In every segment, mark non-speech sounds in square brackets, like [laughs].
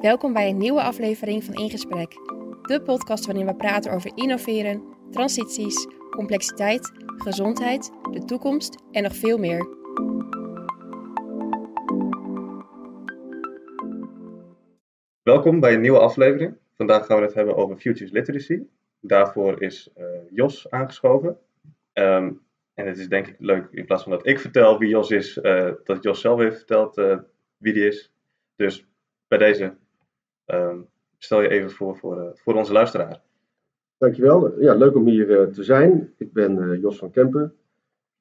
Welkom bij een nieuwe aflevering van In Gesprek. De podcast waarin we praten over innoveren, transities, complexiteit, gezondheid, de toekomst en nog veel meer. Welkom bij een nieuwe aflevering. Vandaag gaan we het hebben over Futures Literacy. Daarvoor is uh, Jos aangeschoven. Ehm, en het is denk ik leuk, in plaats van dat ik vertel wie Jos is, uh, dat Jos zelf heeft verteld uh, wie die is. Dus bij deze um, stel je even voor voor, voor onze luisteraar. Dankjewel. Ja, leuk om hier te zijn. Ik ben Jos van Kempen.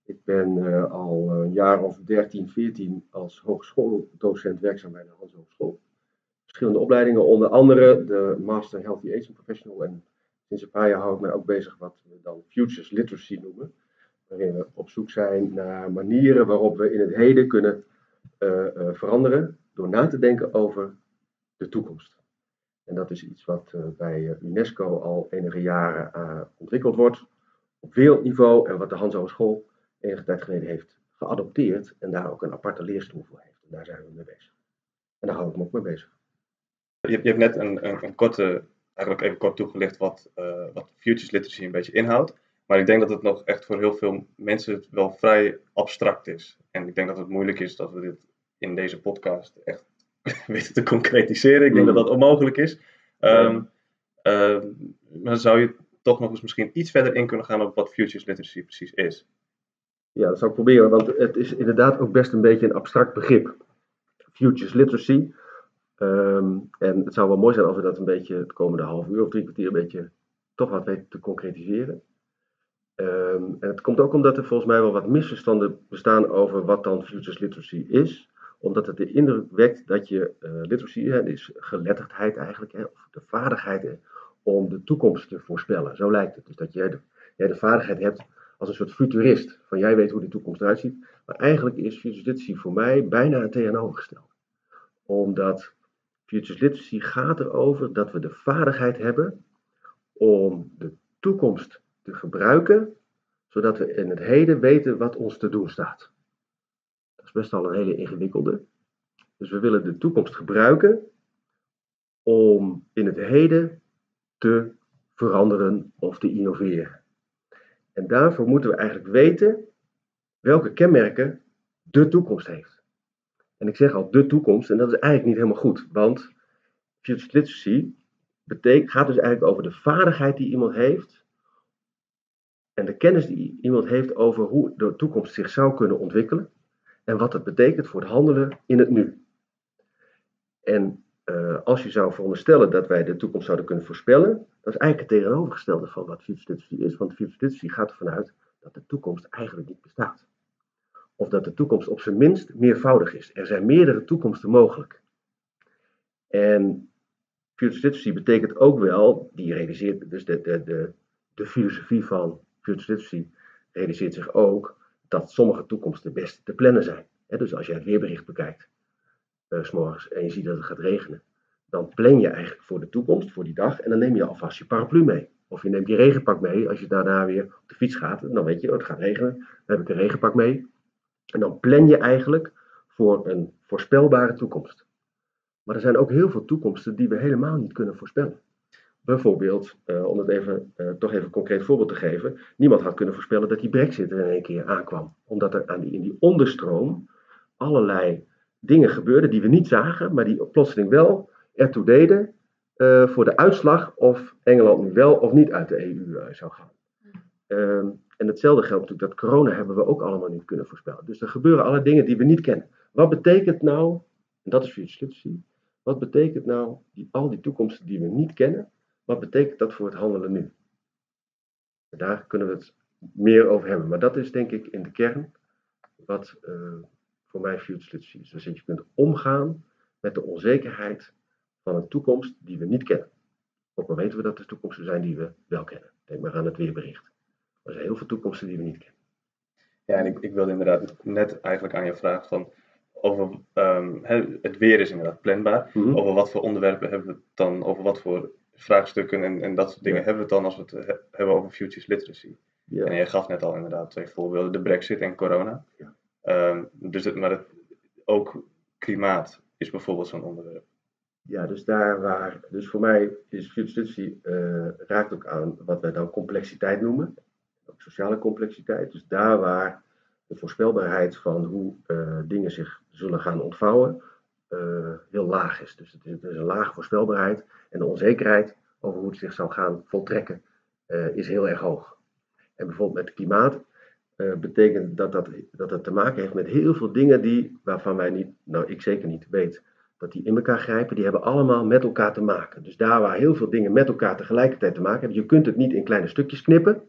Ik ben al een jaar of 13, 14 als hogeschooldocent werkzaam bij de Hans Hogeschool verschillende opleidingen, onder andere de Master Healthy Aging Professional. En sinds een paar jaar hou ik mij ook bezig wat we dan Futures Literacy noemen. Waarin we op zoek zijn naar manieren waarop we in het heden kunnen veranderen door na te denken over de toekomst. En dat is iets wat uh, bij UNESCO al enige jaren ontwikkeld wordt op wereldniveau en wat de Hans Hogeschool enige tijd geleden heeft geadopteerd en daar ook een aparte leerstoel voor heeft. En daar zijn we mee bezig. En daar hou ik me ook mee bezig. Je, je hebt net een, een, korte, eigenlijk even kort toegelicht wat, wat futures literacy een beetje inhoudt. Maar ik denk dat het nog echt voor heel veel mensen wel vrij abstract is. En ik denk dat het moeilijk is dat we dit in deze podcast echt [laughs] weten te concretiseren. Ik denk dat dat onmogelijk is. Um, uh, maar zou je toch nog eens misschien iets verder in kunnen gaan op wat futures literacy precies is? Ja, dat zou ik proberen, want het is inderdaad ook best een beetje een abstract begrip. Futures literacy. Um, en het zou wel mooi zijn als we dat een beetje het komende half uur of drie kwartier een beetje toch wat weten te concretiseren. Um, en het komt ook omdat er volgens mij wel wat misverstanden bestaan over wat dan futures literacy is. Omdat het de indruk wekt dat je uh, literacy, hè, is geletterdheid eigenlijk, hè, of de vaardigheid om de toekomst te voorspellen. Zo lijkt het. Dus dat jij de, jij de vaardigheid hebt als een soort futurist. Van jij weet hoe de toekomst eruit ziet. Maar eigenlijk is futures literacy voor mij bijna het tegenovergestelde. Omdat Futures Literacy gaat erover dat we de vaardigheid hebben om de toekomst te gebruiken, zodat we in het heden weten wat ons te doen staat. Is best al een hele ingewikkelde. Dus we willen de toekomst gebruiken om in het heden te veranderen of te innoveren. En daarvoor moeten we eigenlijk weten welke kenmerken de toekomst heeft. En ik zeg al de toekomst, en dat is eigenlijk niet helemaal goed, want future literacy betekent, gaat dus eigenlijk over de vaardigheid die iemand heeft en de kennis die iemand heeft over hoe de toekomst zich zou kunnen ontwikkelen en wat dat betekent voor het handelen in het nu. En uh, als je zou veronderstellen dat wij de toekomst zouden kunnen voorspellen, dat is eigenlijk het tegenovergestelde van wat literacy is, want literacy gaat ervan uit dat de toekomst eigenlijk niet bestaat of dat de toekomst op zijn minst meervoudig is. Er zijn meerdere toekomsten mogelijk. En literacy betekent ook wel, die realiseert, dus de, de, de, de filosofie van literacy realiseert zich ook dat sommige toekomsten best te plannen zijn. dus als je het weerbericht bekijkt, uh, morgens, en je ziet dat het gaat regenen, dan plan je eigenlijk voor de toekomst, voor die dag, en dan neem je alvast je paraplu mee. Of je neemt je regenpak mee als je daarna weer op de fiets gaat. Dan weet je, oh, het gaat regenen, dan heb ik een regenpak mee. En dan plan je eigenlijk voor een voorspelbare toekomst. Maar er zijn ook heel veel toekomsten die we helemaal niet kunnen voorspellen. Bijvoorbeeld, uh, om het even, uh, toch even een concreet voorbeeld te geven. Niemand had kunnen voorspellen dat die brexit er in één keer aankwam. Omdat er aan in die onderstroom allerlei dingen gebeurden die we niet zagen, maar die plotseling wel ertoe deden uh, voor de uitslag of Engeland nu wel of niet uit de EU zou gaan. Ehm, en hetzelfde geldt natuurlijk dat corona hebben we ook allemaal niet kunnen voorspellen. Dus er gebeuren alle dingen die we niet kennen. Wat betekent nou, en dat is future literacy, wat betekent nou die, al die toekomsten die we niet kennen, wat betekent dat voor het handelen nu? Daar kunnen we het meer over hebben. Maar dat is denk ik in de kern wat uh, voor mij future literacy is. Dus dat je kunt omgaan met de onzekerheid van een toekomst die we niet kennen. Ook al weten we dat er toekomsten zijn die we wel kennen. Denk maar aan het weerbericht. Er zijn heel veel toekomsten die we niet kennen. Ja, en ik, ik wilde inderdaad net eigenlijk aan je vragen van over um, het weer is inderdaad planbaar. Mm -hmm. Over wat voor onderwerpen hebben we het dan, over wat voor vraagstukken en, en dat soort dingen ja. hebben we het dan als we het he hebben over futures literacy. Ja. En je gaf net al inderdaad twee voorbeelden, de brexit en corona. Ja. Um, dus het, maar het, ook klimaat is bijvoorbeeld zo'n onderwerp. Ja, dus daar waar, dus voor mij is future uh, raakt ook aan wat wij dan complexiteit noemen, ook sociale complexiteit. Dus daar waar de voorspelbaarheid van hoe uh, dingen zich zullen gaan ontvouwen uh, heel laag is. Dus het is, een lage voorspelbaarheid en de onzekerheid over hoe het zich zal gaan voltrekken is heel erg hoog. En bijvoorbeeld met het klimaat betekent dat, dat dat te maken heeft met heel veel dingen die, waarvan wij niet, nou ik zeker niet weet, dat die in elkaar grijpen, die hebben allemaal met elkaar te maken. Dus daar waar heel veel dingen met elkaar tegelijkertijd te maken hebben, je kunt het niet in kleine stukjes knippen.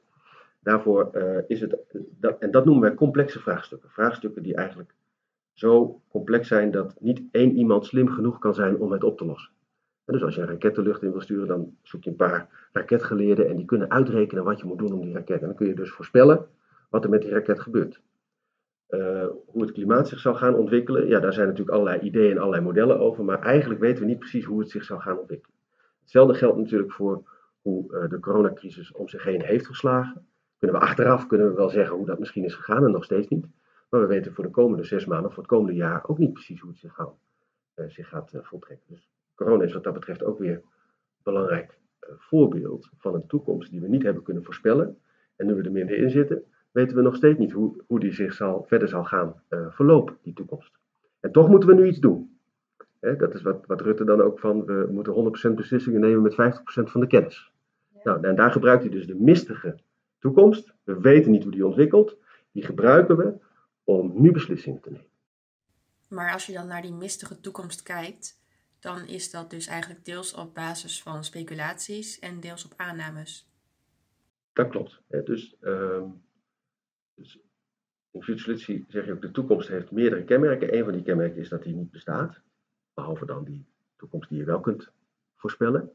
Daarvoor is het, dat, en dat noemen wij complexe vraagstukken. Vraagstukken die eigenlijk zo complex zijn dat niet één iemand slim genoeg kan zijn om het op te lossen. En dus als je een raket de lucht in wil sturen, dan zoek je een paar raketgeleerden en die kunnen uitrekenen wat je moet doen om die raket. En dan kun je dus voorspellen wat er met die raket gebeurt. Uh, hoe het klimaat zich zal gaan ontwikkelen, ja, daar zijn natuurlijk allerlei ideeën en allerlei modellen over, maar eigenlijk weten we niet precies hoe het zich zal gaan ontwikkelen. Hetzelfde geldt natuurlijk voor hoe uh, de coronacrisis om zich heen heeft geslagen. Kunnen we achteraf kunnen we wel zeggen hoe dat misschien is gegaan en nog steeds niet. Maar we weten voor de komende zes maanden of voor het komende jaar ook niet precies hoe het zich, gaat, uh, zich gaat voltrekken. Dus corona is wat dat betreft ook weer een belangrijk voorbeeld van een toekomst die we niet hebben kunnen voorspellen. En nu we er minder in zitten, weten we nog steeds niet hoe, hoe die zich zal, verder zal gaan verlopen, die toekomst. En toch moeten we nu iets doen. dat is wat, wat Rutte dan ook van, we moeten 100% beslissingen nemen met 50% van de kennis. Nou, en daar gebruikt hij dus de mistige toekomst. We weten niet hoe die ontwikkelt. Die gebruiken we om nu beslissingen te nemen. Maar als je dan naar die mistige toekomst kijkt, dan is dat dus eigenlijk deels op basis van speculaties en deels op aannames. Dat klopt. Dus ehm, dus in zeg je ook, de toekomst heeft meerdere kenmerken. Een van die kenmerken is dat die niet bestaat. Behalve dan die toekomst die je wel kunt voorspellen.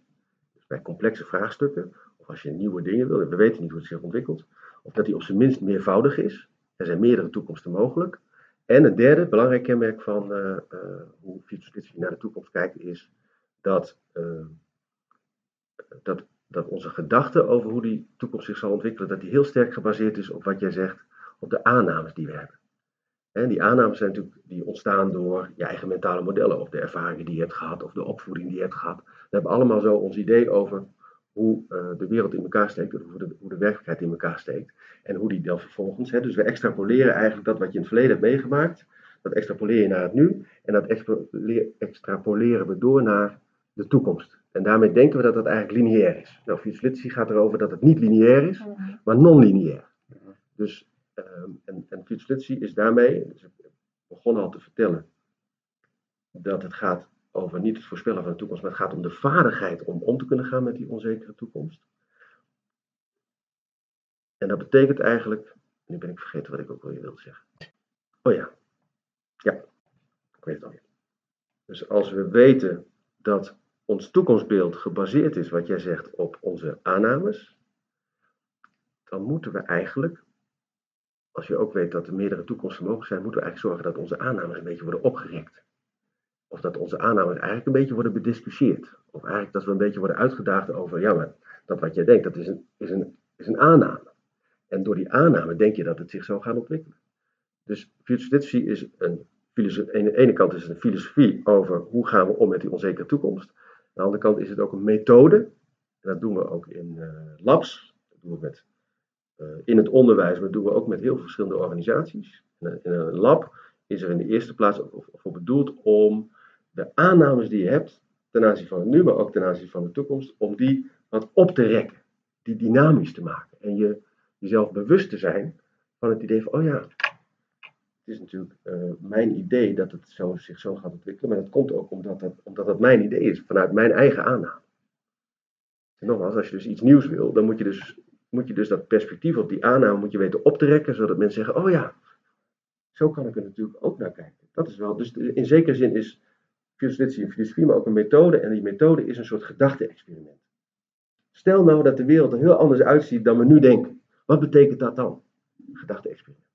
Dus bij complexe vraagstukken, of als je nieuwe dingen wil, we weten niet hoe het zich ontwikkelt. Of dat die op zijn minst meervoudig is. Er zijn meerdere toekomsten mogelijk. En het derde belangrijk kenmerk van uh, uh, hoe futurologie naar de toekomst kijkt, is dat, uh, dat, dat onze gedachte over hoe die toekomst zich zal ontwikkelen, dat die heel sterk gebaseerd is op wat jij zegt, op de aannames die we hebben. En die aannames zijn natuurlijk, die ontstaan door je eigen mentale modellen, of de ervaringen die je hebt gehad, of de opvoeding die je hebt gehad. We hebben allemaal zo ons idee over hoe uh, de wereld in elkaar steekt, of hoe de, hoe de, werkelijkheid in elkaar steekt. En hoe die dan vervolgens, hè, dus we extrapoleren eigenlijk dat wat je in het verleden hebt meegemaakt, dat extrapoleer je naar het nu, en dat extrapoleren we door naar de toekomst. En daarmee denken we dat dat eigenlijk lineair is. Nou, Fitzlitsi gaat erover dat het niet lineair is, maar non-lineair. Dus Um, en, en is daarmee, dus ik begon al te vertellen, dat het gaat over niet het voorspellen van de toekomst, maar het gaat om de vaardigheid om om te kunnen gaan met die onzekere toekomst. En dat betekent eigenlijk, nu ben ik vergeten wat ik ook weer wilde zeggen. Oh ja, ja, ik weet het al. Dus als we weten dat ons toekomstbeeld gebaseerd is, wat jij zegt, op onze aannames, dan moeten we eigenlijk als je ook weet dat er meerdere toekomsten mogelijk zijn, moeten we eigenlijk zorgen dat onze aannames een beetje worden opgerekt. Of dat onze aannames eigenlijk een beetje worden bediscussieerd. Of eigenlijk dat we een beetje worden uitgedaagd over, ja, maar dat wat jij denkt, dat is een, is een, is een aanname. En door die aanname denk je dat het zich zou gaan ontwikkelen. Dus futurologie is een filosofie, aan de ene kant is het een filosofie over hoe gaan we om met die onzekere toekomst. Aan de andere kant is het ook een methode. En dat doen we ook in uh, labs. Dat doen we met uh, in het onderwijs, maar dat doen we ook met heel verschillende organisaties. In een lab is er in de eerste plaats voor bedoeld om de aannames die je hebt ten aanzien van het nu, maar ook ten aanzien van de toekomst, om die wat op te rekken, die dynamisch te maken. En je jezelf bewust te zijn van het idee van, oh ja, het is natuurlijk uh, mijn idee dat het zo, zich zo gaat ontwikkelen, maar dat komt ook omdat dat, omdat dat mijn idee is, vanuit mijn eigen aanname. En nogmaals, als je dus iets nieuws wil, dan moet je dus moet je dus dat perspectief op die aanname moet je weten op te rekken, zodat mensen zeggen, oh ja, zo kan ik er natuurlijk ook naar kijken. Dat is wel, dus in zekere zin is filosofie en filosofie maar ook een methode, en die methode is een soort gedachte-experiment. Stel nou dat de wereld er heel anders uitziet dan we nu denken. Wat betekent dat dan? Gedachte-experiment.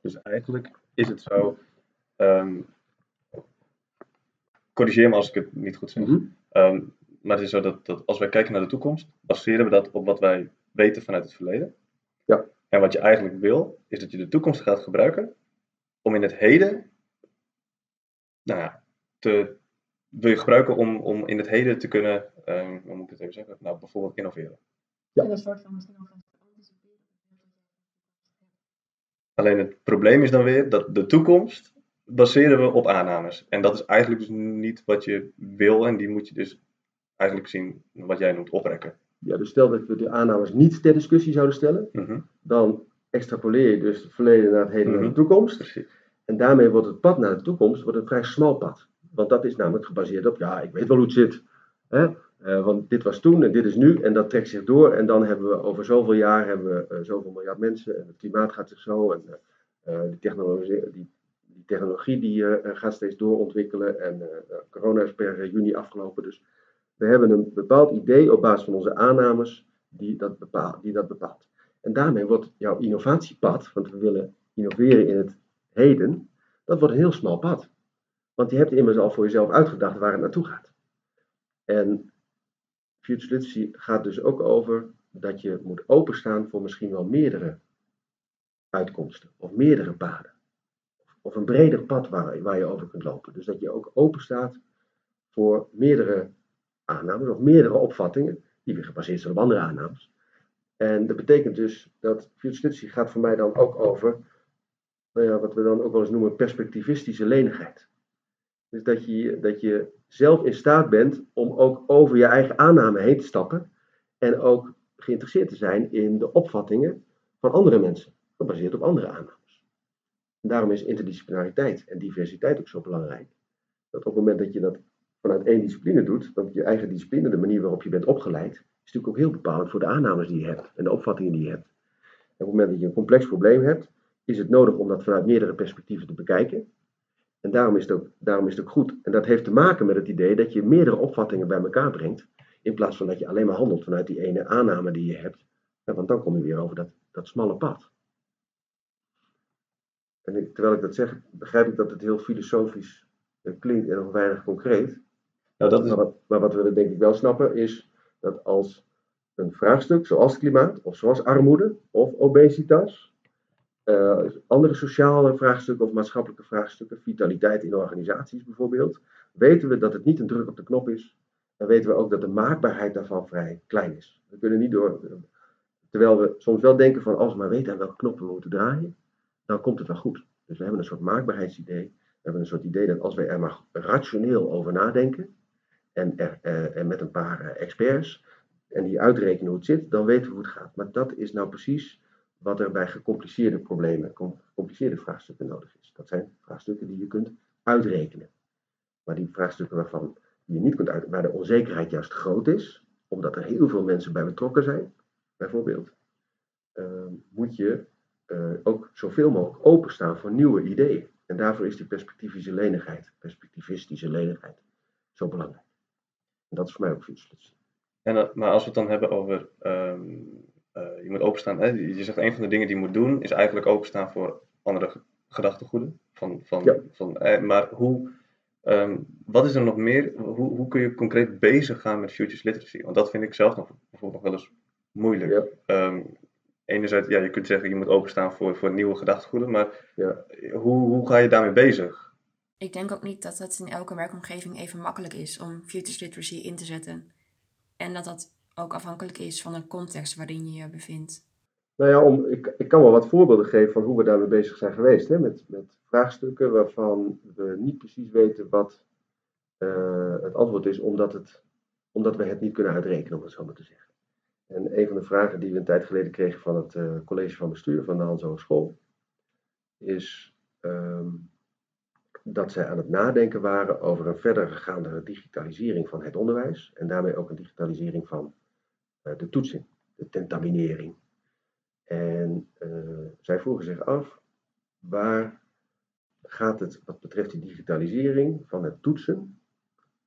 Dus eigenlijk is het zo, um, corrigeer me als ik het niet goed zeg. Mm maar het is zo dat, dat als wij kijken naar de toekomst, baseren we dat op wat wij weten vanuit het verleden. En wat je eigenlijk wil, is dat je de toekomst gaat gebruiken om in het heden nou ja, te wil je gebruiken om, om in het heden te kunnen, um, hoe moet ik het even zeggen, nou bijvoorbeeld innoveren. Ja. En een soort van misschien ook. Alleen het probleem is dan weer dat de toekomst baseren we op aannames. En dat is eigenlijk dus niet wat je wil en die moet je dus eigenlijk zien wat jij noemt oprekken. Ja, dus stel dat we de aannames niet ter discussie zouden stellen, Mhm, dan extrapoleer je dus het verleden naar het heden en Mhm. de toekomst. Precies. En daarmee wordt het pad naar de toekomst wordt een vrij smal pad. Want dat is namelijk gebaseerd op, ja, ik weet wel hoe het zit. Hè? Eh, want dit was toen en dit is nu en dat trekt zich door. En dan hebben we over zoveel jaar hebben we eh, zoveel miljard mensen en het klimaat gaat zich zo. En eh, die, technologie, die, die technologie die gaat steeds doorontwikkelen. En corona is per juni afgelopen. Dus we hebben een bepaald idee op basis van onze aannames die dat, bepaalt, die dat bepaalt. En daarmee wordt jouw innovatiepad, want we willen innoveren in het heden, dat wordt een heel smal pad. Want je hebt immers al voor jezelf uitgedacht waar het naartoe gaat. En Future Literacy gaat dus ook over dat je moet openstaan voor misschien wel meerdere uitkomsten of meerdere paden. Of een breder pad waar, waar je over kunt lopen. Dus dat je ook open staat voor meerdere aannames of meerdere opvattingen, die weer gebaseerd zijn op andere aannames. En dat betekent dus dat Future Literacy gaat voor mij dan ook over nou ja, wat we dan ook wel eens noemen perspectivistische lenigheid. Dus dat je, dat je zelf in staat bent om ook over je eigen aanname heen te stappen en ook geïnteresseerd te zijn in de opvattingen van andere mensen, gebaseerd op andere aannames. En daarom is interdisciplinariteit en diversiteit ook zo belangrijk. Dat op het moment dat je dat vanuit één discipline doet, want je eigen discipline, de manier waarop je bent opgeleid, is natuurlijk ook heel bepalend voor de aannames die je hebt en de opvattingen die je hebt. En op het moment dat je een complex probleem hebt, is het nodig om dat vanuit meerdere perspectieven te bekijken. En daarom is, het ook, daarom is het ook goed. En dat heeft te maken met het idee dat je meerdere opvattingen bij elkaar brengt. In plaats van dat je alleen maar handelt vanuit die ene aanname die je hebt. Want dan kom je weer over dat, dat smalle pad. En terwijl ik dat zeg, begrijp ik dat het heel filosofisch eh, klinkt en nog weinig concreet. Nou, dat wat, wat we denk ik wel snappen is dat als een vraagstuk zoals klimaat, of zoals armoede, of obesitas, eh, andere sociale vraagstukken of maatschappelijke vraagstukken, vitaliteit in organisaties bijvoorbeeld, weten we dat het niet een druk op de knop is. En weten we ook dat de maakbaarheid daarvan vrij klein is. We kunnen niet door, terwijl we soms wel denken van als we maar weten aan welke knoppen we moeten draaien, dan komt het wel goed. Dus we hebben een soort maakbaarheidsidee. We hebben een soort idee dat als wij er maar rationeel over nadenken, en, er, eh, en met een paar eh, experts, en die uitrekenen hoe het zit, dan weten we hoe het gaat. Maar dat is nou precies wat er bij gecompliceerde problemen, com- gecompliceerde vraagstukken nodig is. Dat zijn vraagstukken die je kunt uitrekenen. Maar die vraagstukken waarvan je niet kunt uit, waar de onzekerheid juist groot is, omdat er heel veel mensen bij betrokken zijn, bijvoorbeeld, eh, moet je eh, ook zoveel mogelijk openstaan voor nieuwe ideeën. En daarvoor is die perspectivische lenigheid, perspectivistische lenigheid, zo belangrijk. En dat is voor mij ook future en, dat- maar als we het dan hebben over, ehm, eh, je moet openstaan, hè? je zegt een van de dingen die je moet doen, is eigenlijk openstaan voor andere ge- gedachtegoeden. Van, van, Ja. van, eh, maar hoe, ehm, wat is er nog meer, hoe, hoe kun je concreet bezig gaan met futures literacy? Want dat vind ik zelf nog, bijvoorbeeld nog wel eens moeilijk. Ja. Ehm, enerzijds, ja, je kunt zeggen je moet openstaan voor, voor nieuwe gedachtegoeden, maar Ja. hoe, hoe ga je daarmee bezig? Ik denk ook niet dat het in elke werkomgeving even makkelijk is om futures literacy in te zetten. En dat dat ook afhankelijk is van de context waarin je je bevindt. Nou ja, om, ik, ik kan wel wat voorbeelden geven van hoe we daarmee bezig zijn geweest. Hè? Met, met vraagstukken waarvan we niet precies weten wat eh, het antwoord is, omdat, het, omdat we het niet kunnen uitrekenen, om het zo maar te zeggen. En een van de vragen die we een tijd geleden kregen van het eh, college van bestuur van de Hans Hogeschool, is ehm, dat zij aan het nadenken waren over een verder gegaande digitalisering van het onderwijs. En daarmee ook een digitalisering van eh, de toetsing, de tentaminering. En eh, zij vroegen zich af, waar gaat het wat betreft die digitalisering van het toetsen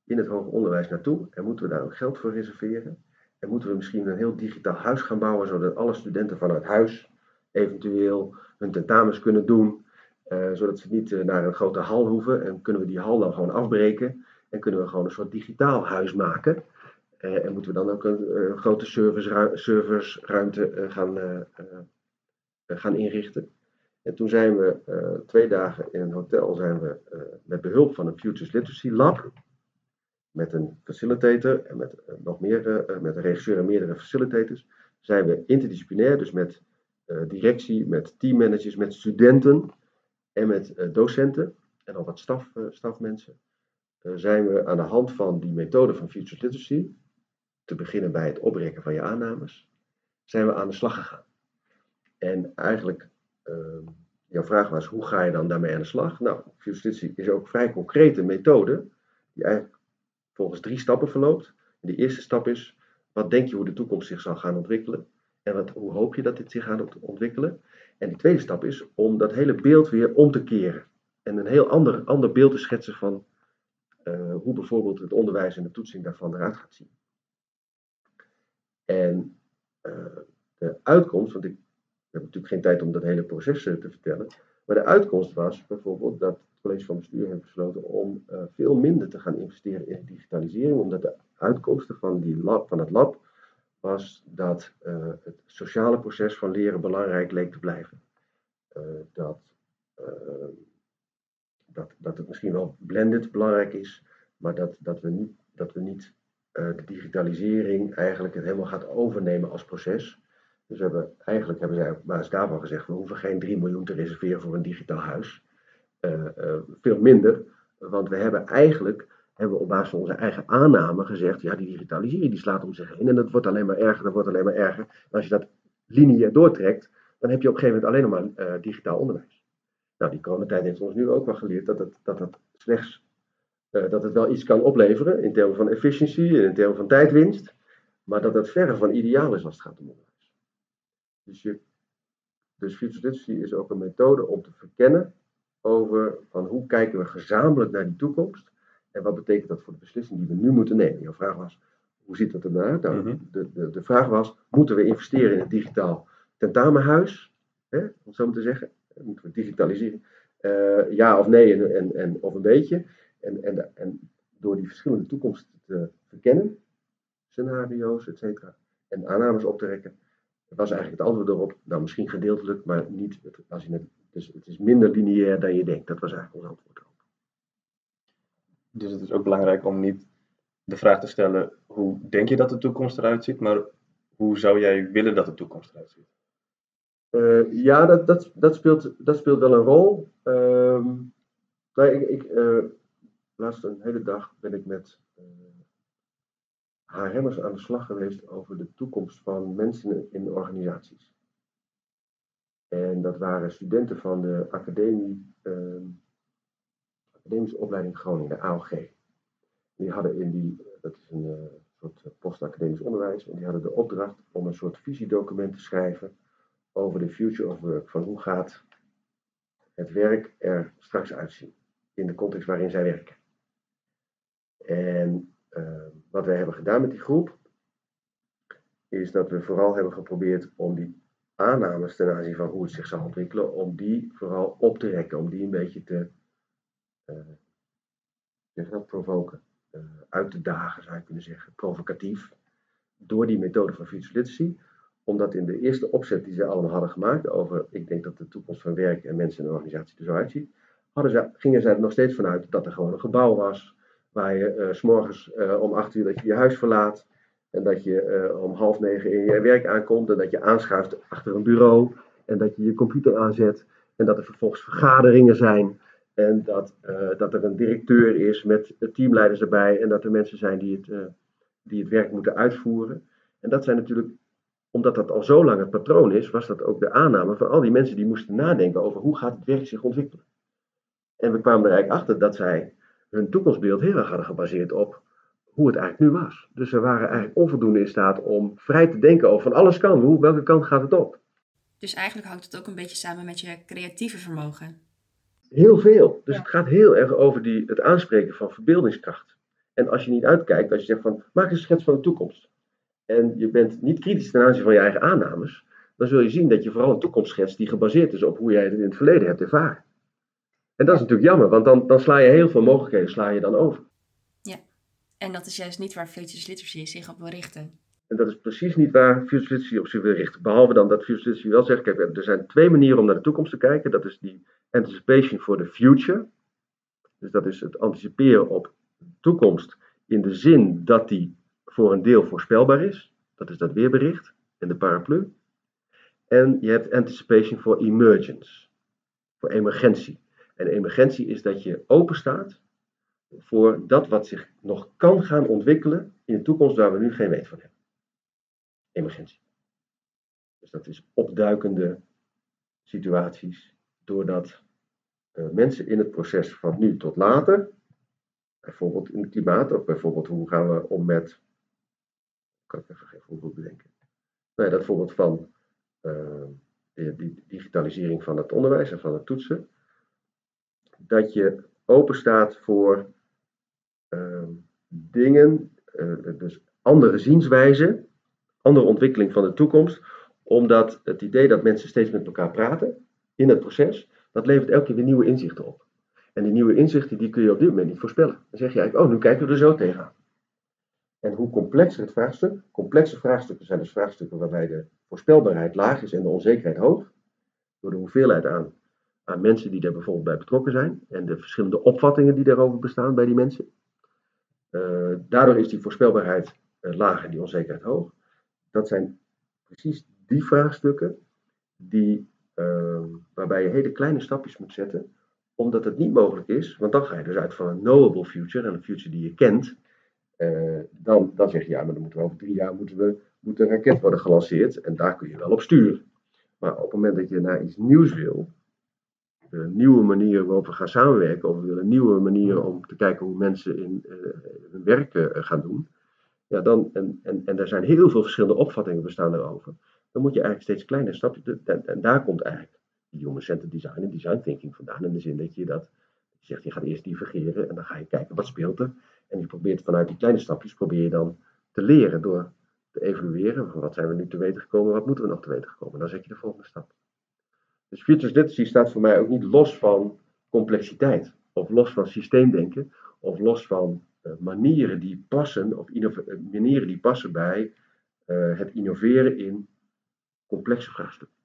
in het hoger onderwijs naartoe? En moeten we daar ook geld voor reserveren? En moeten we misschien een heel digitaal huis gaan bouwen, zodat alle studenten vanuit huis eventueel hun tentamens kunnen doen, eh, zodat ze niet eh, naar een grote hal hoeven. En kunnen we die hal dan gewoon afbreken en kunnen we gewoon een soort digitaal huis maken. Eh, en moeten we dan ook een grote serversruimte gaan, gaan inrichten. En toen zijn we twee dagen in een hotel zijn we, met behulp van een Futures Literacy Lab met een facilitator en met nog meer, met een regisseur en meerdere facilitators, zijn we interdisciplinair, dus met directie, met teammanagers, met studenten en met docenten en al wat staf, stafmensen, zijn we aan de hand van die methode van Future Literacy, te beginnen bij het oprekken van je aannames, zijn we aan de slag gegaan. En eigenlijk, uh, jouw vraag was, hoe ga je dan daarmee aan de slag? Nou, Future is ook een vrij concrete methode, die eigenlijk volgens drie stappen verloopt. de eerste stap is, wat denk je hoe de toekomst zich zal gaan ontwikkelen? En wat, hoe hoop je dat dit zich gaat ontwikkelen? En de tweede stap is om dat hele beeld weer om te keren. En een heel ander, ander beeld te schetsen van uh, hoe bijvoorbeeld het onderwijs en de toetsing daarvan eruit gaat zien. En uh, de uitkomst, want ik heb natuurlijk geen tijd om dat hele proces te vertellen, maar de uitkomst was bijvoorbeeld dat het college van bestuur heeft besloten om veel minder te gaan investeren in digitalisering, omdat de uitkomsten van, die van het lab dat uh, het sociale proces van leren belangrijk leek te blijven. Uh, dat, dat, dat het misschien wel blended belangrijk is, maar dat, dat we niet, dat we niet de digitalisering eigenlijk het helemaal gaat overnemen als proces. Dus we hebben, eigenlijk hebben zij op basis daarvan gezegd, we hoeven geen 3 miljoen te reserveren voor een digitaal huis. Veel minder, want we hebben eigenlijk hebben we op basis van onze eigen aanname gezegd, ja die digitalisering die slaat om zich heen en dat wordt alleen maar erger, dat wordt alleen maar erger. En als je dat lineair doortrekt, dan heb je op een gegeven moment alleen nog maar uh, digitaal onderwijs. Nou, die coronatijd heeft ons nu ook wel geleerd dat het, dat het slechts dat het wel iets kan opleveren in termen van efficiëntie, in termen van tijdwinst, maar dat dat verre van ideaal is als het gaat om onderwijs. Dus, je, dus is ook een methode om te verkennen over van hoe kijken we gezamenlijk naar die toekomst en wat betekent dat voor de beslissing die we nu moeten nemen. Jouw vraag was, hoe ziet dat eruit? Nou, mhm. de, de, de vraag was, moeten we investeren in het digitaal tentamenhuis? Hè, om het zo maar te zeggen. Moeten we digitaliseren? Uh, ja of nee en, en, en, of een beetje. En, en, en door die verschillende toekomsten te verkennen, scenario's, et cetera, en aannames op te rekken, was eigenlijk het antwoord erop, nou misschien gedeeltelijk, maar niet, als je het, dus het is minder lineair dan je denkt. Dat was eigenlijk ons antwoord. Dus het is ook belangrijk om niet de vraag te stellen, hoe denk je dat de toekomst eruit ziet, maar hoe zou jij willen dat de toekomst eruit ziet? Uh, ja, dat, dat, speelt, dat speelt wel een rol. Uh, nou, ik, ik uh, laatst een hele dag ben ik met HRM'ers aan de slag geweest over de toekomst van mensen in organisaties. En dat waren studenten van de academie, uh, Academische Opleiding Groningen, de AOG. Die hadden in die, dat is een uh, soort postacademisch onderwijs, en die hadden de opdracht om een soort visiedocument te schrijven over de future of work. Van hoe gaat het werk er straks uitzien in de context waarin zij werken. En uh, wat wij hebben gedaan met die groep, is dat we vooral hebben geprobeerd om die aannames ten aanzien van hoe het zich zal ontwikkelen, om die vooral op te rekken, om die een beetje te uh, provoken, uh, uit te dagen zou je kunnen zeggen, provocatief, door die methode van literacy, omdat in de eerste opzet die ze allemaal hadden gemaakt over, ik denk dat de toekomst van werk en mensen en organisatie er zo uitziet, hadden ze, gingen zij er nog steeds vanuit dat er gewoon een gebouw was, Waar je uh, s morgens uh, om acht uur dat je je huis verlaat. En dat je om half negen in je werk aankomt. En dat je aanschuift achter een bureau. En dat je je computer aanzet. En dat er vervolgens vergaderingen zijn. En dat, dat er een directeur is met teamleiders erbij. En dat er mensen zijn die het, die het werk moeten uitvoeren. En dat zijn natuurlijk, omdat dat al zo lang het patroon is, was dat ook de aanname van al die mensen die moesten nadenken over hoe gaat het werk zich ontwikkelen. En we kwamen er eigenlijk achter dat zij hun toekomstbeeld heel erg hadden gebaseerd op hoe het eigenlijk nu was. Dus ze waren eigenlijk onvoldoende in staat om vrij te denken over van alles kan. Hoe, welke kant gaat het op? Dus eigenlijk hangt het ook een beetje samen met je creatieve vermogen. Heel veel. Dus het gaat heel erg over die, het aanspreken van verbeeldingskracht. En als je niet uitkijkt, als je zegt van maak een schets van de toekomst. En je bent niet kritisch ten aanzien van je eigen aannames, dan zul je zien dat je vooral een toekomst schetst die gebaseerd is op hoe jij het in het verleden hebt ervaren. En dat is natuurlijk jammer, want dan, dan sla je heel veel mogelijkheden sla je dan over. Ja, en dat is juist niet waar Futures Literacy zich op wil richten. En dat is precies niet waar Futures Literacy op zich wil richten. Behalve dan dat Futures Literacy wel zegt, kijk, er zijn twee manieren om naar de toekomst te kijken. Dat is die anticipation for the future. Dus dat is het anticiperen op de toekomst in de zin dat die voor een deel voorspelbaar is. Dat is dat weerbericht en de paraplu. En je hebt anticipation for emergence, voor emergentie. En emergentie is dat je open staat voor dat wat zich nog kan gaan ontwikkelen in de toekomst waar we nu geen weet van hebben. Emergentie. Dus dat is opduikende situaties, doordat uh, mensen in het proces van nu tot later, bijvoorbeeld in het klimaat, of bijvoorbeeld hoe gaan we om met, kan ik even geen voorbeeld bedenken. Nou ja, dat voorbeeld van uh, de, digitalisering van het onderwijs en van het toetsen, dat je open staat voor uh, dingen, uh, dus andere zienswijzen, andere ontwikkeling van de toekomst, omdat het idee dat mensen steeds met elkaar praten in het proces, dat levert elke keer weer nieuwe inzichten op. En die nieuwe inzichten die kun je op dit moment niet voorspellen. Dan zeg je eigenlijk, oh, nu kijken we er zo tegenaan. En hoe complexer het vraagstuk, complexe vraagstukken zijn dus vraagstukken waarbij de voorspelbaarheid laag is en de onzekerheid hoog, door de hoeveelheid aan, aan mensen die daar bijvoorbeeld bij betrokken zijn en de verschillende opvattingen die daarover bestaan bij die mensen. Uh, daardoor is die voorspelbaarheid uh, laag en die onzekerheid hoog. Dat zijn precies die vraagstukken die, uh, waarbij je hele kleine stapjes moet zetten, omdat het niet mogelijk is, want dan ga je dus uit van een knowable future en een future die je kent. Uh, dan, dan zeg je ja, maar dan moeten we over drie jaar moeten we, moet een raket worden gelanceerd en daar kun je wel op sturen. Maar op het moment dat je naar iets nieuws wil, een nieuwe manier waarop we gaan samenwerken, of we willen nieuwe manieren om te kijken hoe mensen in uh, hun werk uh, gaan doen, ja, dan, en, en, en er zijn heel veel verschillende opvattingen bestaan erover dan moet je eigenlijk steeds kleiner stapjes. En, en daar komt eigenlijk die human centered design en design thinking vandaan. In de zin dat je dat je zegt, je gaat eerst divergeren en dan ga je kijken wat speelt er. En je probeert vanuit die kleine stapjes probeer je dan te leren door te evalueren. Van wat zijn we nu te weten gekomen, wat moeten we nog te weten gekomen. Dan zet je de volgende stap. Dus Futures Literacy staat voor mij ook niet los van complexiteit. Of los van systeemdenken. Of los van manieren die passen, of manieren die passen bij uh, het innoveren in complexe vraagstukken.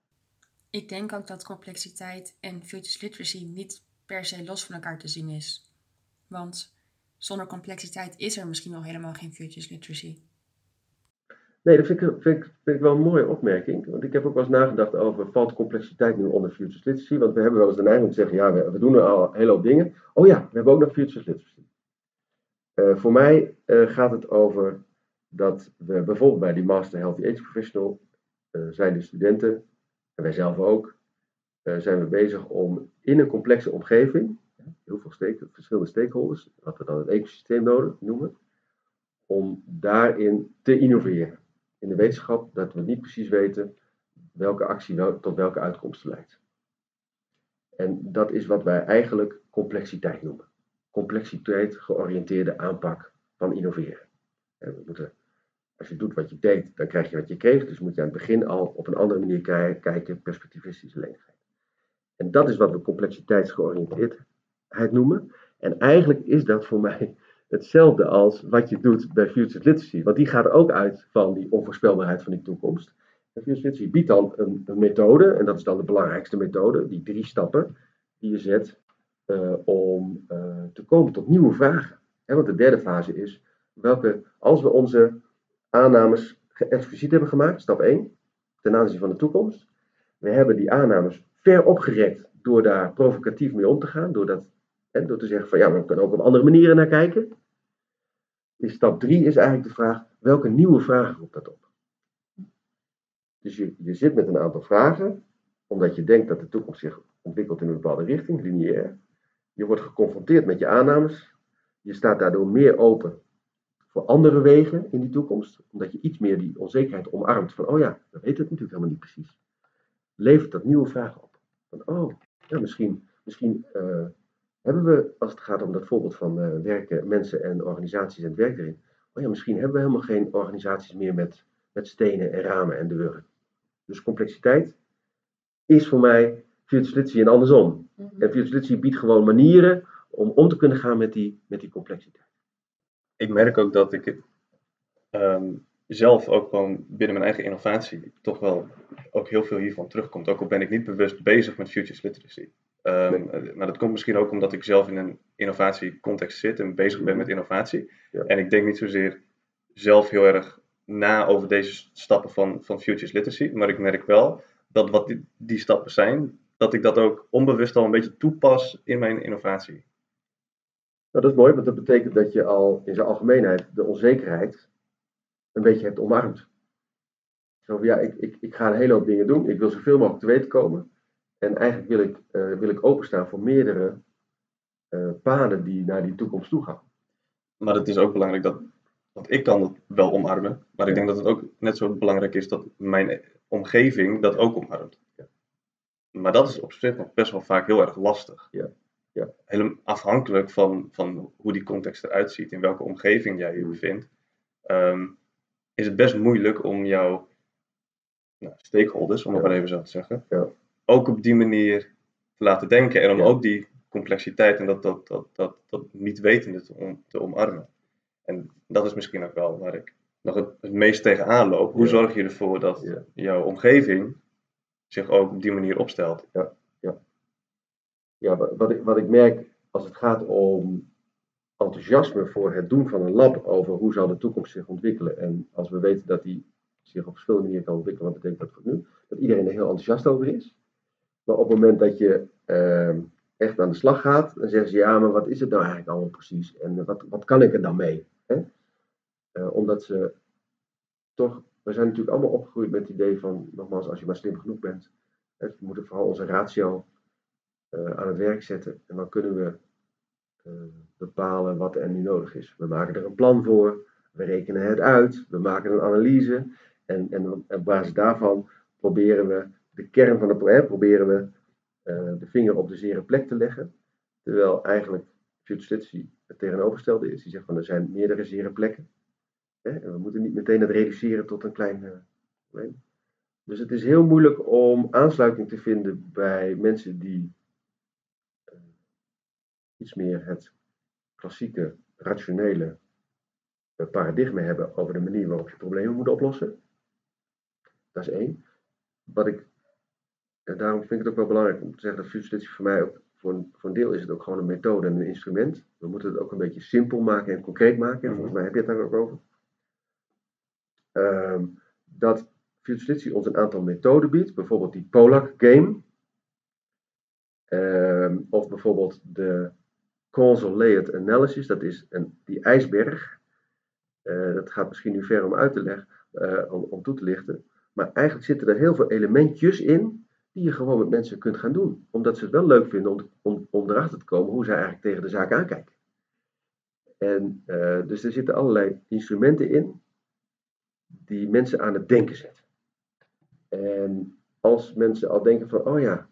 Ik denk ook dat complexiteit en futures literacy niet per se los van elkaar te zien is. Want zonder complexiteit is er misschien wel helemaal geen futures literacy. Nee, dat vind ik, vind, ik, vind ik wel een mooie opmerking. Want ik heb ook wel eens nagedacht over, valt complexiteit nu onder futures literacy? Want we hebben wel eens de neiging om te zeggen, ja, we, we doen er al een hele hoop dingen. Oh ja, we hebben ook nog futures literacy. Uh, voor mij uh, gaat het over dat we bijvoorbeeld bij die Master Healthy Age Professional uh, zijn de studenten, en wij zelf ook, zijn we bezig om in een complexe omgeving, heel veel stake, verschillende stakeholders, wat we dan het ecosysteem nodig noemen, om daarin te innoveren. In de wetenschap dat we niet precies weten welke actie tot welke uitkomsten leidt. En dat is wat wij eigenlijk complexiteit noemen. Complexiteit georiënteerde aanpak van innoveren. En we moeten als je doet wat je deed, dan krijg je wat je kreeg. Dus moet je aan het begin al op een andere manier kijken, perspectivistische lenigheid. En dat is wat we complexiteitsgeoriënteerdheid noemen. En eigenlijk is dat voor mij hetzelfde als wat je doet bij Futures Literacy. Want die gaat ook uit van die onvoorspelbaarheid van die toekomst. En Futures Literacy biedt dan een, een, methode, en dat is dan de belangrijkste methode, die drie stappen die je zet om uh, te komen tot nieuwe vragen. Want de derde fase is, welke, als we onze aannames expliciet hebben gemaakt, stap 1, ten aanzien van de toekomst. We hebben die aannames ver opgerekt door daar provocatief mee om te gaan, door, dat, door te zeggen van ja, we kunnen ook op andere manieren naar kijken. In stap 3 is eigenlijk de vraag, welke nieuwe vragen roept dat op? Dus je, je zit met een aantal vragen, omdat je denkt dat de toekomst zich ontwikkelt in een bepaalde richting, lineair. Je wordt geconfronteerd met je aannames. Je staat daardoor meer open voor andere wegen in die toekomst, omdat je iets meer die onzekerheid omarmt van, oh ja, we weten het natuurlijk helemaal niet precies, levert dat nieuwe vragen op. Van, oh, ja, misschien, misschien uh, hebben we, als het gaat om dat voorbeeld van uh, werken, mensen en organisaties en het werk erin, oh ja, misschien hebben we helemaal geen organisaties meer met, met stenen en ramen en deuren. Dus complexiteit is voor mij Future en andersom. Mm -hmm. En biedt gewoon manieren om om te kunnen gaan met die, met die complexiteit ik merk ook dat ik um, zelf ook gewoon binnen mijn eigen innovatie toch wel ook heel veel hiervan terugkomt. Ook al ben ik niet bewust bezig met futures literacy. Ehm, eh, Maar dat komt misschien ook omdat ik zelf in een innovatiecontext zit en bezig ben met innovatie. Ja. En ik denk niet zozeer zelf heel erg na over deze stappen van, van Futures Literacy. Maar ik merk wel dat wat die, die stappen zijn, dat ik dat ook onbewust al een beetje toepas in mijn innovatie. Nou, dat is mooi, want dat betekent dat je al in zijn algemeenheid de onzekerheid een beetje hebt omarmd. Zo van, ja, ik, ik, ik ga een hele hoop dingen doen. Ik wil zoveel mogelijk te weten komen. En eigenlijk wil ik, eh, wil ik openstaan voor meerdere eh, paden die naar die toekomst toe gaan. Maar het is ook belangrijk dat, want ik kan het wel omarmen, maar ik denk dat het ook net zo belangrijk is dat mijn omgeving dat ook omarmt. Ja. Maar dat is op zich nog best wel vaak heel erg lastig. Ja. Ja. Helemaal afhankelijk van, van hoe die context eruit ziet, in welke omgeving jij je Mm. bevindt, ehm, is het best moeilijk om jouw nou, stakeholders, om het Ja. maar even zo te zeggen, Ja. ook op die manier te laten denken en om Ja. ook die complexiteit en dat, dat, dat, dat, dat niet wetende te, om, te omarmen. En dat is misschien ook wel waar ik nog het, het meest tegenaan loop. Hoe zorg je ervoor dat jouw omgeving zich ook op die manier opstelt? Ja, wa- wat ik, wat ik merk als het gaat om enthousiasme voor het doen van een lab over hoe zal de toekomst zich ontwikkelen. En als we weten dat die zich op verschillende manieren kan ontwikkelen, ik denk dat voor nu, dat iedereen er heel enthousiast over is. Maar op het moment dat je ehm, echt aan de slag gaat, dan zeggen ze ja, maar wat is het nou eigenlijk allemaal precies? En wat, wat kan ik er dan mee? Hè? Eh, omdat ze toch, we zijn natuurlijk allemaal opgegroeid met het idee van, nogmaals, als je maar slim genoeg bent, hè, we moeten vooral onze ratio eh, aan het werk zetten. En dan kunnen we eh, bepalen wat er nu nodig is. We maken er een plan voor, we rekenen het uit, we maken een analyse. En, en op basis daarvan proberen we de kern van het probleem, proberen we eh, de vinger op de zere plek te leggen. Terwijl eigenlijk Literacy het tegenovergestelde is. Die zegt van er zijn meerdere zere plekken. We moeten niet meteen het reduceren tot een klein eh, probleem. Dus het is heel moeilijk om aansluiting te vinden bij mensen die eh, iets meer het klassieke, rationele eh, paradigma hebben over de manier waarop je problemen moet oplossen. Dat is één. Wat ik, en daarom vind ik het ook wel belangrijk om te zeggen dat Future voor mij ook, voor een, voor een deel is het ook gewoon een methode en een instrument. We moeten het ook een beetje simpel maken en concreet maken. En Mhm. volgens mij heb je het daar ook over. Ehm, dat Literacy ons een aantal methoden biedt, bijvoorbeeld die Polak game. Ehm, of bijvoorbeeld de causal layered analysis, dat is een, die ijsberg. Eh, dat gaat misschien nu ver om uit te leggen, eh, om, om toe te lichten. Maar eigenlijk zitten er heel veel elementjes in die je gewoon met mensen kunt gaan doen. Omdat ze het wel leuk vinden om, om, om erachter te komen hoe zij eigenlijk tegen de zaak aankijken. En eh, dus er zitten allerlei instrumenten in die mensen aan het denken zetten. En als mensen al denken van, oh ja,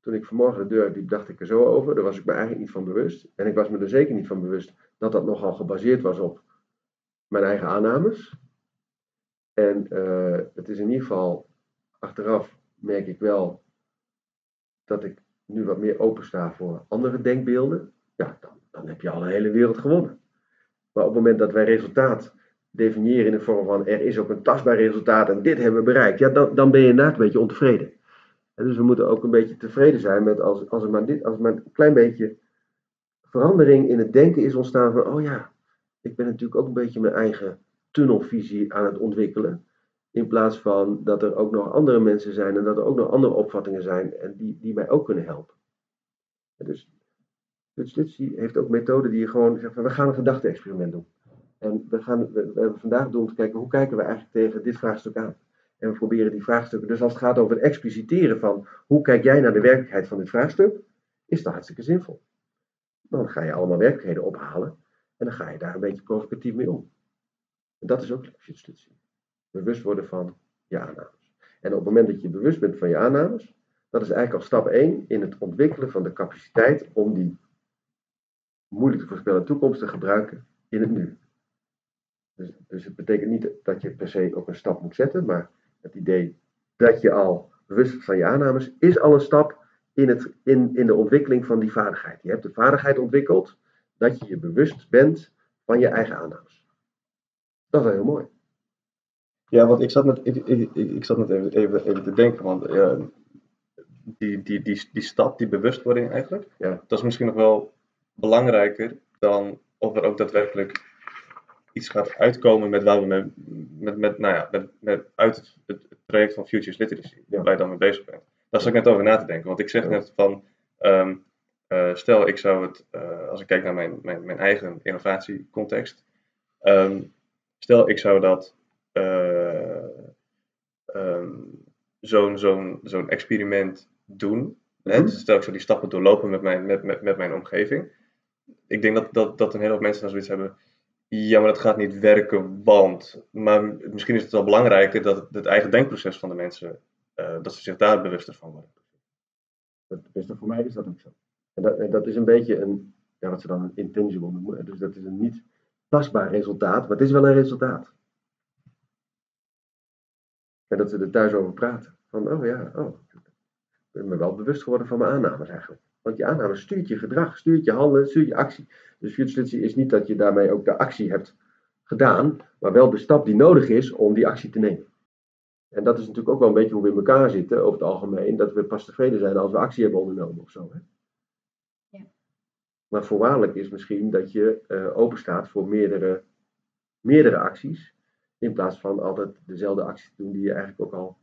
toen ik vanmorgen de deur liep, dacht ik er zo over. Daar was ik me eigenlijk niet van bewust. En ik was me er zeker niet van bewust dat dat nogal gebaseerd was op mijn eigen aannames. En eh, het is in ieder geval, achteraf merk ik wel dat ik nu wat meer opensta voor andere denkbeelden. Ja, dan, dan heb je al een hele wereld gewonnen. Maar op het moment dat wij resultaat definiëren in de vorm van er is ook een tastbaar resultaat en dit hebben we bereikt, ja, dan, dan ben je inderdaad een beetje ontevreden. En dus we moeten ook een beetje tevreden zijn met als, als er maar, dit, als maar een klein beetje verandering in het denken is ontstaan van, oh ja, ik ben natuurlijk ook een beetje mijn eigen tunnelvisie aan het ontwikkelen. In plaats van dat er ook nog andere mensen zijn en dat er ook nog andere opvattingen zijn en die, die mij ook kunnen helpen. En dus Literacy heeft ook methoden die je gewoon zegt van we gaan een gedachte-experiment doen. En we, gaan, we, hebben vandaag doen om te kijken hoe kijken we eigenlijk tegen dit vraagstuk aan. En we proberen die vraagstukken, dus als het gaat over het expliciteren van hoe kijk jij naar de werkelijkheid van dit vraagstuk, is dat hartstikke zinvol. Dan ga je allemaal werkelijkheden ophalen en dan ga je daar een beetje provocatief mee om. En dat is ook literacy. Bewust worden van je aannames. En op het moment dat je bewust bent van je aannames, dat is eigenlijk al stap 1 in het ontwikkelen van de capaciteit om die moeilijk te voorspellen toekomst te gebruiken in het nu. Dus, dus het betekent niet dat je per se ook een stap moet zetten, maar het idee dat je al bewust bent van je aannames is al een stap in, het, in, in de ontwikkeling van die vaardigheid. Je hebt de vaardigheid ontwikkeld dat je je bewust bent van je eigen aannames. Dat is wel heel mooi. Ja, want ik zat net, ik, ik, ik, ik zat net even, even, even te denken, want eh, die, die, die, die stap, die bewustwording eigenlijk, Ja. dat is misschien nog wel belangrijker dan of er ook daadwerkelijk iets gaat uitkomen met waar we mee, met, met, nou ja, met, met, uit het, het, traject van Futures Literacy, Ja. waar je dan mee bezig bent. Daar zat ik net over na te denken, want ik zeg Ja. net van, ehm, eh, stel ik zou het, eh, als ik kijk naar mijn, mijn, mijn eigen innovatiecontext, ehm, stel ik zou dat eh, ehm, zo'n zo'n zo'n experiment doen. Mhm. Stel ik zou die stappen doorlopen met mijn, met, met, met mijn omgeving. Ik denk dat, dat, dat een hele hoop mensen dan zoiets hebben. Ja, maar dat gaat niet werken, want. Maar misschien is het wel belangrijker dat het, eigen denkproces van de mensen, eh, dat ze zich daar bewuster van worden. Beste voor mij is dat ook zo. En dat, dat is een beetje een, ja, wat ze dan een intangible noemen. Dus dat is een niet tastbaar resultaat, maar het is wel een resultaat. En dat ze er thuis over praten. Van, oh ja, oh, ik ben me wel bewust geworden van mijn aannames eigenlijk. Want je aannames stuurt je gedrag, stuurt je handelen, stuurt je actie. Dus future is niet dat je daarmee ook de actie hebt gedaan, maar wel de stap die nodig is om die actie te nemen. En dat is natuurlijk ook wel een beetje hoe we in elkaar zitten, over het algemeen, dat we pas tevreden zijn als we actie hebben ondernomen of zo. Hè? Ja. Maar voorwaardelijk is misschien dat je eh open staat voor meerdere, meerdere acties, in plaats van altijd dezelfde actie te doen die je eigenlijk ook al,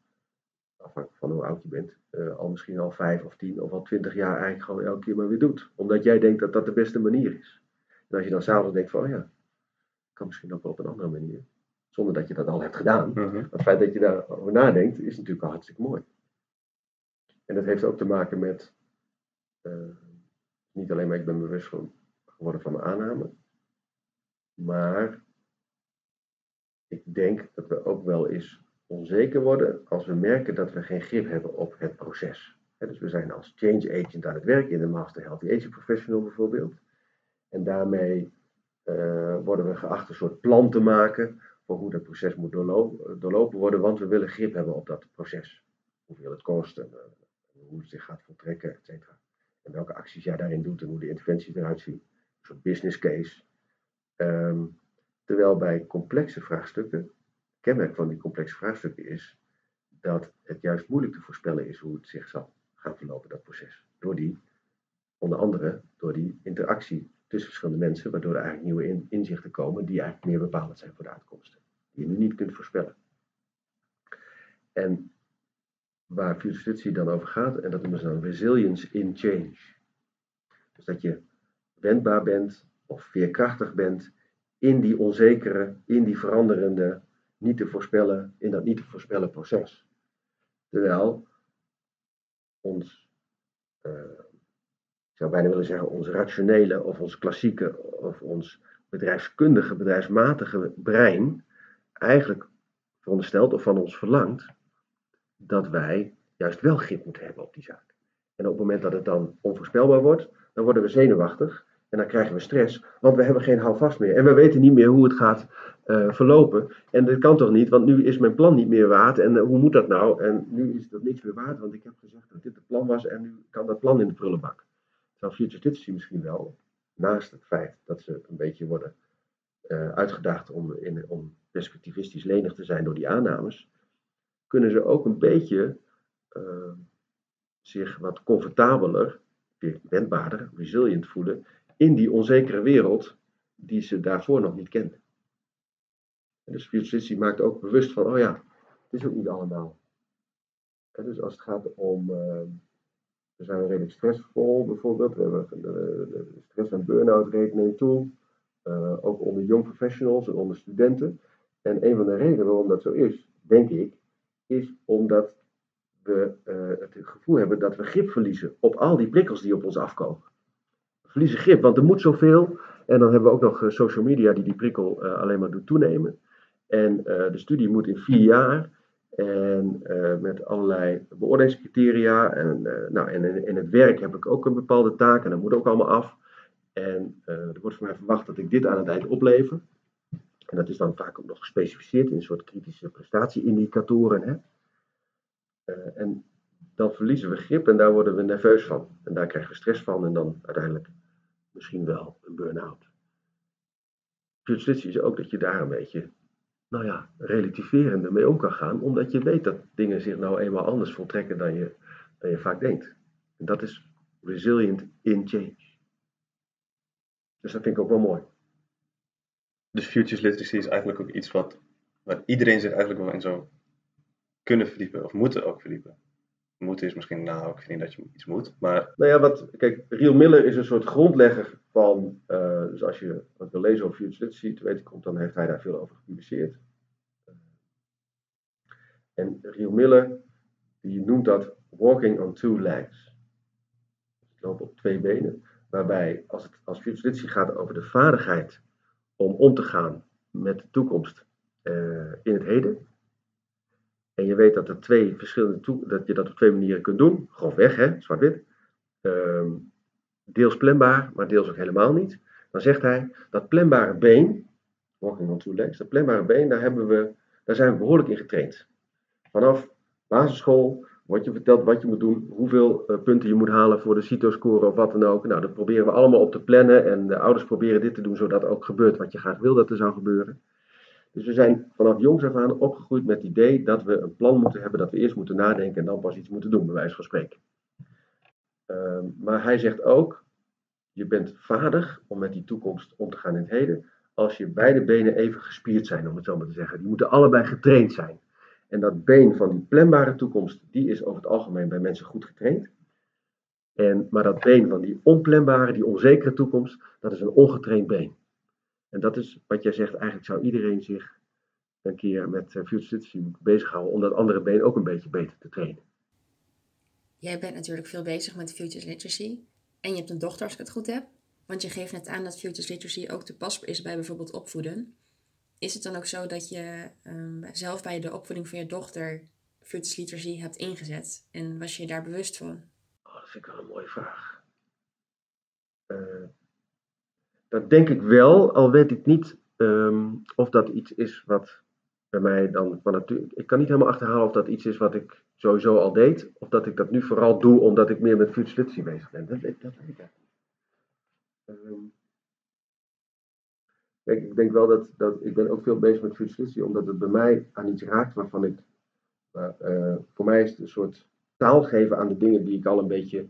afhankelijk van hoe oud je bent, eh, al misschien al vijf of tien of al twintig jaar eigenlijk gewoon elke keer maar weer doet. Omdat jij denkt dat dat de beste manier is. En als je dan s'avonds denkt van, oh ja, kan misschien ook wel op een andere manier. Zonder dat je dat al hebt gedaan. Mhm. Het feit dat je daarover nadenkt, is natuurlijk al hartstikke mooi. En dat heeft ook te maken met, eh, niet alleen maar ik ben bewust van, geworden van mijn aanname, maar ik denk dat we ook wel eens onzeker worden als we merken dat we geen grip hebben op het proces. Dus we zijn als change agent aan het werk in de Master Healthy Aging Professional bijvoorbeeld. En daarmee eh, worden we geacht een soort plan te maken voor hoe dat proces moet doorlopen, doorlopen worden, want we willen grip hebben op dat proces. Hoeveel het kost en eh, hoe het zich gaat voltrekken, et. En welke acties jij daarin doet en hoe de interventies eruit zien. Een soort business case. Ehm, terwijl bij complexe vraagstukken, kenmerk van die complexe vraagstukken is dat het juist moeilijk te voorspellen is hoe het zich zal gaan verlopen, dat proces. Door die, onder andere, door die interactie tussen verschillende mensen, waardoor er eigenlijk nieuwe in- inzichten komen die eigenlijk meer bepalend zijn voor de uitkomsten. Die je nu niet kunt voorspellen. En waar Future dan over gaat, en dat noemen ze dan resilience in change. Dus dat je wendbaar bent of veerkrachtig bent in die onzekere, in die veranderende, niet te voorspellen, in dat niet te voorspellen proces. Terwijl ons, eh, ik zou bijna willen zeggen, ons rationele of ons klassieke of ons bedrijfskundige, bedrijfsmatige brein eigenlijk veronderstelt of van ons verlangt dat wij juist wel grip moeten hebben op die zaak. En op het moment dat het dan onvoorspelbaar wordt, dan worden we zenuwachtig en dan krijgen we stress, want we hebben geen houvast meer. En we weten niet meer hoe het gaat eh, verlopen. En dat kan toch niet, want nu is mijn plan niet meer waard. En eh, hoe moet dat nou? En nu is dat niks meer waard, want ik heb gezegd dat dit het plan was en nu kan dat plan in de prullenbak. Terwijl Future Literacy misschien wel, naast het feit dat ze een beetje worden eh, uitgedaagd om, in, om perspectivistisch lenig te zijn door die aannames, kunnen ze ook een beetje zich wat comfortabeler, wendbaarder, resilient voelen in die onzekere wereld die ze daarvoor nog niet kenden. En dus Literacy maakt ook bewust van, oh ja, het is ook niet allemaal. Dus als het gaat om, eh, we zijn redelijk stressvol bijvoorbeeld, we hebben de, stress- en burn-out neemt toe, eh, ook onder young professionals en onder studenten. En een van de redenen waarom dat zo is, denk ik, is omdat we eh, het gevoel hebben dat we grip verliezen op al die prikkels die op ons afkomen. Verliezen grip, want er moet zoveel. En dan hebben we ook nog eh, social media die die prikkel eh, alleen maar doet toenemen. En eh, de studie moet in vier jaar. En met allerlei beoordelingscriteria. En, nou, en in, het werk heb ik ook een bepaalde taak. En dat moet ook allemaal af. En er wordt van mij verwacht dat ik dit aan het eind oplever. En dat is dan vaak ook nog gespecificeerd in een soort kritische prestatieindicatoren. Hè? En dan verliezen we grip en daar worden we nerveus van. En daar krijgen we stress van en dan uiteindelijk misschien wel een burn-out. Justitie is ook dat je daar een beetje, nou ja, relativerende mee om kan gaan, omdat je weet dat dingen zich nou eenmaal anders voltrekken dan je dan je vaak denkt. En dat is resilient in change. Dus dat vind ik ook wel mooi. Dus futures literacy is eigenlijk ook iets wat, waar iedereen zich eigenlijk wel in zou kunnen verdiepen, of moeten ook verdiepen. Moeten is misschien, nou, ik vind niet dat je iets moet, maar... Nou ja, wat, kijk, Riel Miller is een soort grondlegger van, uh, dus als je wat wil lezen over futures literacy te weten komt, dan heeft hij daar veel over gepubliceerd. En Riel Miller, die noemt dat walking on two legs. Dus lopen op twee benen. Waarbij, als het als literacy gaat over de vaardigheid om om te gaan met de toekomst uh, in het heden. En je weet dat, er twee verschillende toe dat je dat op twee manieren kunt doen. Grofweg, hè, zwart-wit. Um, deels planbaar, maar deels ook helemaal niet. Dan zegt hij, dat planbare been, walking on two legs, dat planbare been, daar, hebben we, daar zijn we behoorlijk in getraind. Vanaf basisschool wordt je verteld wat je moet doen, hoeveel uh, punten je moet halen voor de CITO-score of wat dan ook. Nou, dat proberen we allemaal op te plannen en de ouders proberen dit te doen zodat ook gebeurt wat je graag wil dat er zou gebeuren. Dus we zijn vanaf jongs af aan opgegroeid met het idee dat we een plan moeten hebben, dat we eerst moeten nadenken en dan pas iets moeten doen, bij wijze van spreken. Uh, maar hij zegt ook, je bent vaardig om met die toekomst om te gaan in het heden, als je beide benen even gespierd zijn, om het zo maar te zeggen. Die moeten allebei getraind zijn. En dat been van die planbare toekomst, die is over het algemeen bij mensen goed getraind. En, maar dat been van die onplanbare, die onzekere toekomst, dat is een ongetraind been. En dat is wat jij zegt, eigenlijk zou iedereen zich een keer met uh, future literacy moeten bezighouden om dat andere been ook een beetje beter te trainen. Jij bent natuurlijk veel bezig met future literacy. En je hebt een dochter als ik het goed heb. Want je geeft net aan dat future literacy ook toepasbaar is bij bijvoorbeeld opvoeden. Is het dan ook zo dat je um, zelf bij de opvoeding van je dochter Future Literacy hebt ingezet? En was je je daar bewust van? Oh, dat vind ik wel een mooie vraag. Uh, dat denk ik wel, al weet ik niet um, of dat iets is wat bij mij dan van natuurlijk. Ik kan niet helemaal achterhalen of dat iets is wat ik sowieso al deed, of dat ik dat nu vooral doe omdat ik meer met Literacy bezig ben. Dat, dat, dat weet ik eigenlijk. Um, Kijk, ik denk wel dat, dat ik ben ook veel bezig met futuristie, omdat het bij mij aan iets raakt waarvan ik, uh, voor mij is het een soort taal geven aan de dingen die ik al een beetje,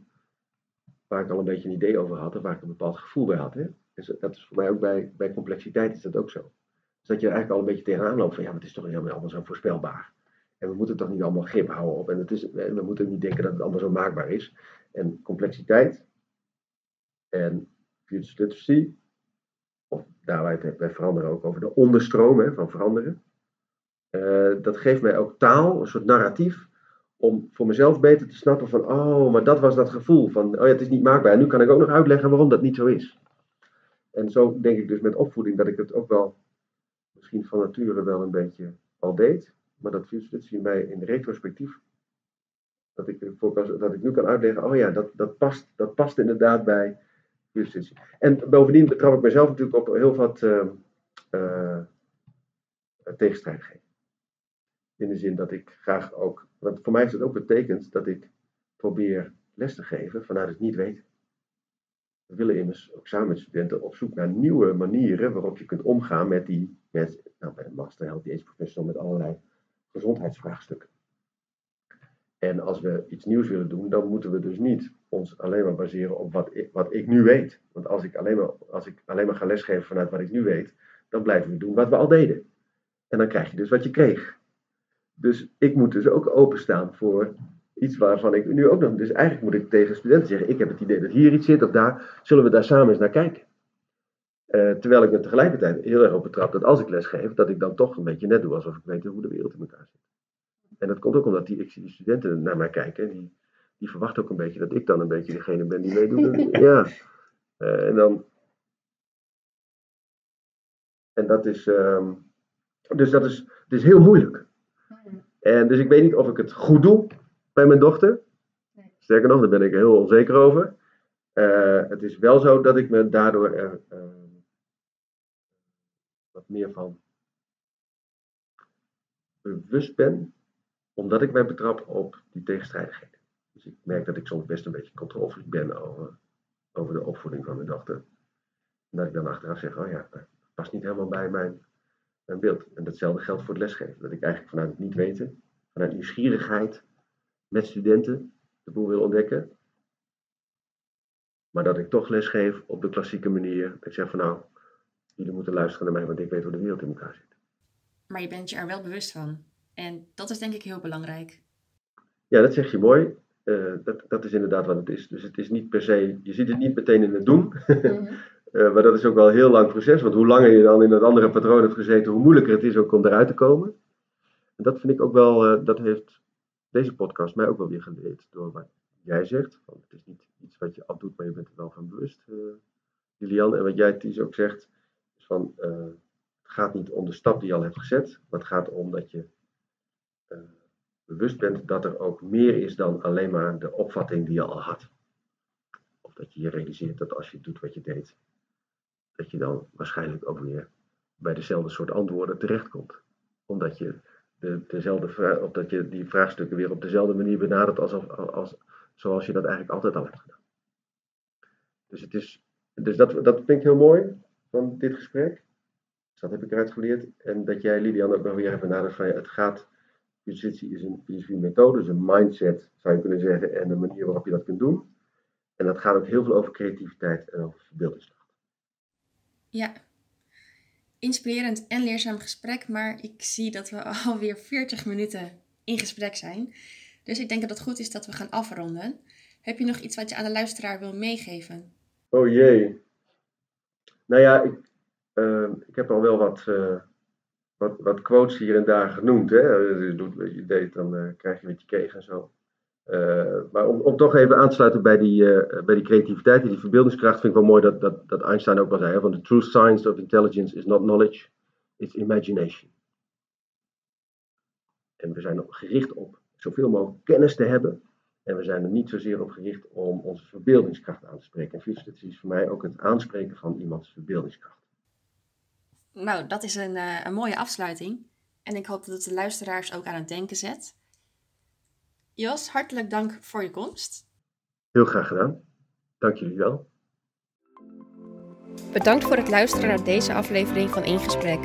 waar ik al een beetje een idee over had en waar ik een bepaald gevoel bij had. Hè? Dus dat is voor mij ook bij, bij complexiteit is dat ook zo. Dus dat je eigenlijk al een beetje tegenaan loopt van ja, maar het is toch helemaal allemaal zo voorspelbaar. En we moeten toch niet allemaal grip houden op. En het is, we moeten niet denken dat het allemaal zo maakbaar is. En complexiteit en future literacy of daar waar het bij veranderen ook over de onderstroom hè, van veranderen. Uh, dat geeft mij ook taal, een soort narratief, om voor mezelf beter te snappen van, oh, maar dat was dat gevoel van, oh ja, het is niet maakbaar. En nu kan ik ook nog uitleggen waarom dat niet zo is. En zo denk ik dus met opvoeding dat ik het ook wel, misschien van nature wel een beetje al deed, maar dat future mij in retrospectief, dat ik, dat ik nu kan uitleggen, oh ja, dat, dat, past, dat past inderdaad bij justitie. En bovendien betrap ik mezelf natuurlijk op heel wat uh, tegenstrijdigheden. In de zin dat ik graag ook, want voor mij heeft het ook betekend dat ik probeer les te geven vanuit het niet weten. We willen immers ook samen met studenten op zoek naar nieuwe manieren waarop je kunt omgaan met die, met, nou bij de Master Health Age Professional, met allerlei gezondheidsvraagstukken. En als we iets nieuws willen doen, dan moeten we dus niet ons alleen maar baseren op wat ik, wat ik nu weet. Want als ik, alleen maar, als ik alleen maar ga lesgeven vanuit wat ik nu weet, dan blijven we doen wat we al deden. En dan krijg je dus wat je kreeg. Dus ik moet dus ook openstaan voor iets waarvan ik nu ook nog. Dus eigenlijk moet ik tegen studenten zeggen: Ik heb het idee dat hier iets zit of daar. Zullen we daar samen eens naar kijken? Uh, terwijl ik me tegelijkertijd heel erg op betrap dat als ik lesgeef, dat ik dan toch een beetje net doe alsof ik weet hoe de wereld in elkaar zit. En dat komt ook omdat die, die studenten naar mij kijken. Die, die verwachten ook een beetje dat ik dan een beetje degene ben die meedoet. [laughs] ja. Uh, en dan. En dat is. Um, dus dat is, het is heel moeilijk. En dus ik weet niet of ik het goed doe bij mijn dochter. Sterker nog, daar ben ik heel onzeker over. Uh, het is wel zo dat ik me daardoor er uh, wat meer van bewust ben omdat ik mij betrap op die tegenstrijdigheden. Dus ik merk dat ik soms best een beetje controlevol ben over, over de opvoeding van mijn dochter. En dat ik dan achteraf zeg, oh ja, dat past niet helemaal bij mijn, mijn beeld. En datzelfde geldt voor het lesgeven. Dat ik eigenlijk vanuit het niet weten, vanuit nieuwsgierigheid met studenten, de boel wil ontdekken. Maar dat ik toch les geef op de klassieke manier. Ik zeg van nou, jullie moeten luisteren naar mij, want ik weet hoe de wereld in elkaar zit. Maar je bent je er wel bewust van. En dat is denk ik heel belangrijk. Ja, dat zeg je mooi. Uh, dat, dat is inderdaad wat het is. Dus het is niet per se, je ziet het niet meteen in het doen. Mm uh, [laughs] maar dat is ook wel een heel lang proces. Want hoe langer je dan in dat andere patroon hebt gezeten, hoe moeilijker het is ook om eruit te komen. En dat vind ik ook wel, uh, dat heeft deze podcast mij ook wel weer geleerd. Door wat jij zegt. Van, het is niet iets wat je afdoet, maar je bent er wel van bewust, Lilian. En wat jij Ties ook zegt, is van, het gaat niet om de stap die je al hebt gezet. Maar het gaat om dat je bewust bent dat er ook meer is dan alleen maar de opvatting die je al had. Of dat je je realiseert dat als je doet wat je deed, dat je dan waarschijnlijk ook weer bij dezelfde soort antwoorden terechtkomt. Omdat je, de, dezelfde of dat je die vraagstukken weer op dezelfde manier benadert als, als, zoals je dat eigenlijk altijd al hebt gedaan. Dus, het is, dus dat, dat vind ik heel mooi van dit gesprek. Dus dat heb ik eruit geleerd. En dat jij, Lilian, ook nog weer hebt benaderd van ja, het gaat Jiu-Jitsu is een methode, dus een mindset zou je kunnen zeggen, en een manier waarop je dat kunt doen. En dat gaat ook heel veel over creativiteit en over verbeeldingskracht. Ja, inspirerend en leerzaam gesprek, maar ik zie dat we [laughs] alweer 40 minuten in gesprek zijn. Dus ik denk dat het goed is dat we gaan afronden. Heb je nog iets wat je aan de luisteraar wil meegeven? Oh jee. Nou ja, ik, uh, ik heb al wel wat, uh, wat, wat quotes hier en daar genoemd. Hè? Je doet wat je deed, dan uh, krijg je met je keeg en zo. Uh, maar om, toch even aan te sluiten bij die, uh, bij die creativiteit en die verbeeldingskracht, vind ik wel mooi dat, dat, dat Einstein ook wel zei: van the true science of intelligence is not knowledge, it's imagination. En we zijn er gericht op zoveel mogelijk kennis te hebben. En we zijn er niet zozeer op gericht om onze verbeeldingskracht aan te spreken. En Future is voor mij ook het aanspreken van iemands verbeeldingskracht. Nou, dat is een, uh, een mooie afsluiting. En ik hoop dat het de luisteraars ook aan het denken zet. Jos, hartelijk dank voor je komst. Heel graag gedaan. Dank jullie wel. Bedankt voor het luisteren naar deze aflevering van In Gesprek.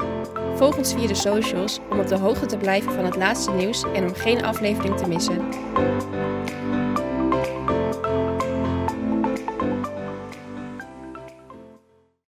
Volg ons via de socials om op de hoogte te blijven van het laatste nieuws en om geen aflevering te missen.